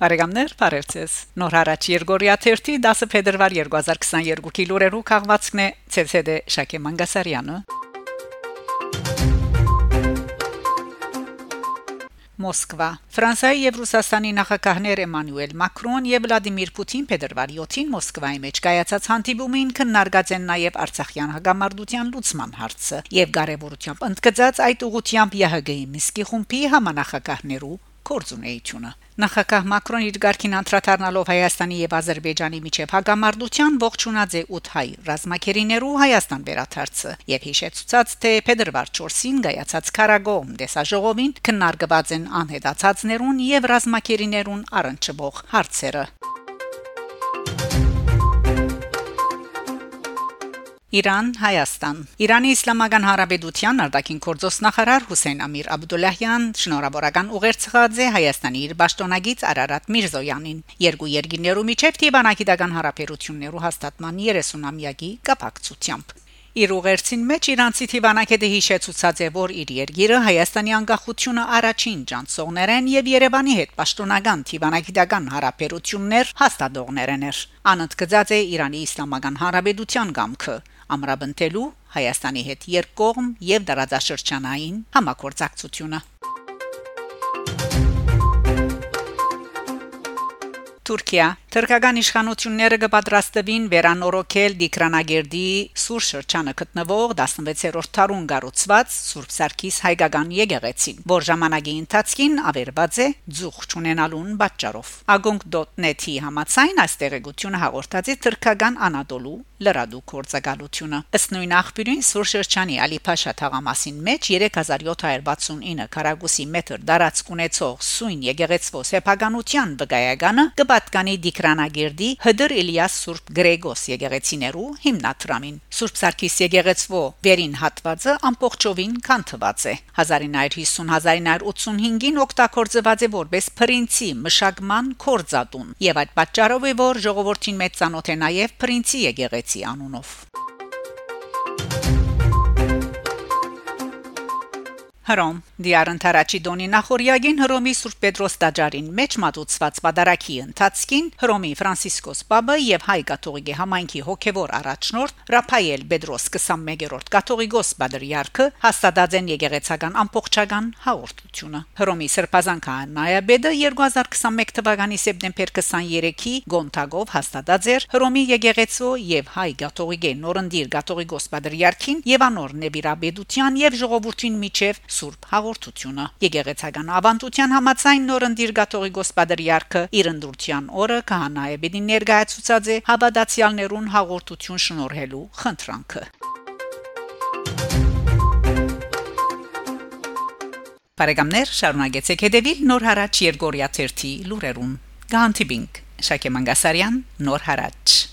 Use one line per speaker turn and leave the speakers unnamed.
Բարեկամներ, բարևձեզ։ Նոր հարաճ Երգորիա 30 10 փետրվար 2022-ի լուրերու քաղվածքն է ՑՑԴ Շակե Մանգասարյանը։ Մոսկվա Ֆրանսիայի եւ Ռուսաստանի նախագահներ Էմանուել Մակրոն եւ Վլադիմիր Պուտին փետրվարի 7-ին Մոսկվայի մեջ կայացած հանդիպումին քննարկած են նաեւ Արցախյան հագամարտության լուծման հարցը եւ կարեւորությամբ ընդգծած այդ ուղությամբ ՀՀԳ-ի Միսկի խումբի համանախագահներու կորձունեությունը Նախագահ Մակրոն իր ղարքին անդրադառնալով Հայաստանի եւ Ադրբեջանի միջև հագամարտության ողջունած է 8 հայ ռազմակերիներու Հայաստան վերաթարցը եւ հիշեցուցած թե Փետրվար 4-ին գայացած Կարագոմ դեսաժողովին քննարկված են անհետացածներուն եւ ռազմակերիներուն առնչվող հարցերը Իրան Հայաստան Իրանի Իսլամական Հանրապետության արտաքին գործոստ նախարար Հուսեյն Ամիր Աբդուլլահյան շնորհավորական ուղերձղած է Հայաստանի իր պաշտոնագից Արարատ Միրզոյանին երկու երկիներու միջև տիբանակիտական հարաբերություններու հաստատման 30-ամյակի կապակցությամբ Իր ուղերձին մեջ Իրանցի Թիվանակետը հիշեցուցած է, որ իր երկիրը Հայաստանի անկախությունը առաջին ճանցողներեն եւ Երևանի հետ պաշտոնական Թիվանակիտական հարաբերություններ հաստատողներն էր։ Անընդգծած է Իրանի Իսլամական Հանրապետության գամքը ամրապնդելու Հայաստանի հետ երկկողմ եւ դարաձաշրջանային համագործակցությունը Թուրքիա. Թուրքական իշխանությունները կպատրաստվին վերանորոգել Դիկրանագերդի սուր շրջանը գտնվող 16-րդ դարուն գառուցված Սուրբ Սարգիս հայկական եկեղեցին, որ ժամանակի ընթացքին ավերված է ձուխ ճանենալուն պատճառով։ Agong.net-ի համաձայն այս տեղեկությունը հաղորդած է Թուրքական Անադոլու լրադու կորցակալությունը։ Ըստ նույն աղբյուրին Սուր շրջանի Ալիփաշա թաղամասին մեջ 3769 քառակուսի մետր դարածք ունեցող սույն եկեղեցվո սեփականության վկայականը կպատկանի Դիկրանագերդի Հդր Իլիաս Սուրբ Գրեգոս եկեղեցիներու հիմնադրամին։ Սուրբ Սարգիս եկեղեցվո վերին հատվածը ամբողջովին կանթված է 1950-1985-ին օգտագործված է որպես փրինցի մշակման կորզատուն եւ այդ պատճառով է որ ժողովրդին մեծ ցանոթ է նաեւ փրինցի եկեղեցի Zianonow. Հռոմ Դիարն Թարաչի Դոնի նախորյագին Հռոմի Սուրբ Պետրոս տաճարին մեջ մատուցված պատարակի ընթացքին Հռոմի Ֆրանցիսկոս Պապը եւ հայ կաթողիկի համայնքի հոգեվոր առաջնորդ Ռափայել Պետրոս 21-րդ կաթողիկոս Բադրիարքը հաստատած են եկեղեցական ամբողջական հաղորդությունը Հռոմի Սրբազան քահանայաբեդը 2021 թվականի սեպտեմբեր 23-ի Գոնտագով հաստատած էր Հռոմի եկեղեցու եւ հայ կաթողիկե նորնդիր կաթողիկոս Բադրիարքին եւ անոր նեբիրաբեդության եւ ժողովրդին միջև Սուրբ հաղորդությունը։ Եկեղեցական ավանդության համաձայն նորընտիր Գաթողիկոս Պատրիարքը իր ընդրության օրը քահանայեբին ներկայացուցած է հավատացյալներուն հաղորդություն շնորհելու խնդրանքը։ Բարեկամներ, շարունակեցեք հետևել Նոր հարաճ Երգորիա 1-ի լուրերուն։ Գանտիբինգ Շակե Մանգասարյան Նոր հարաճ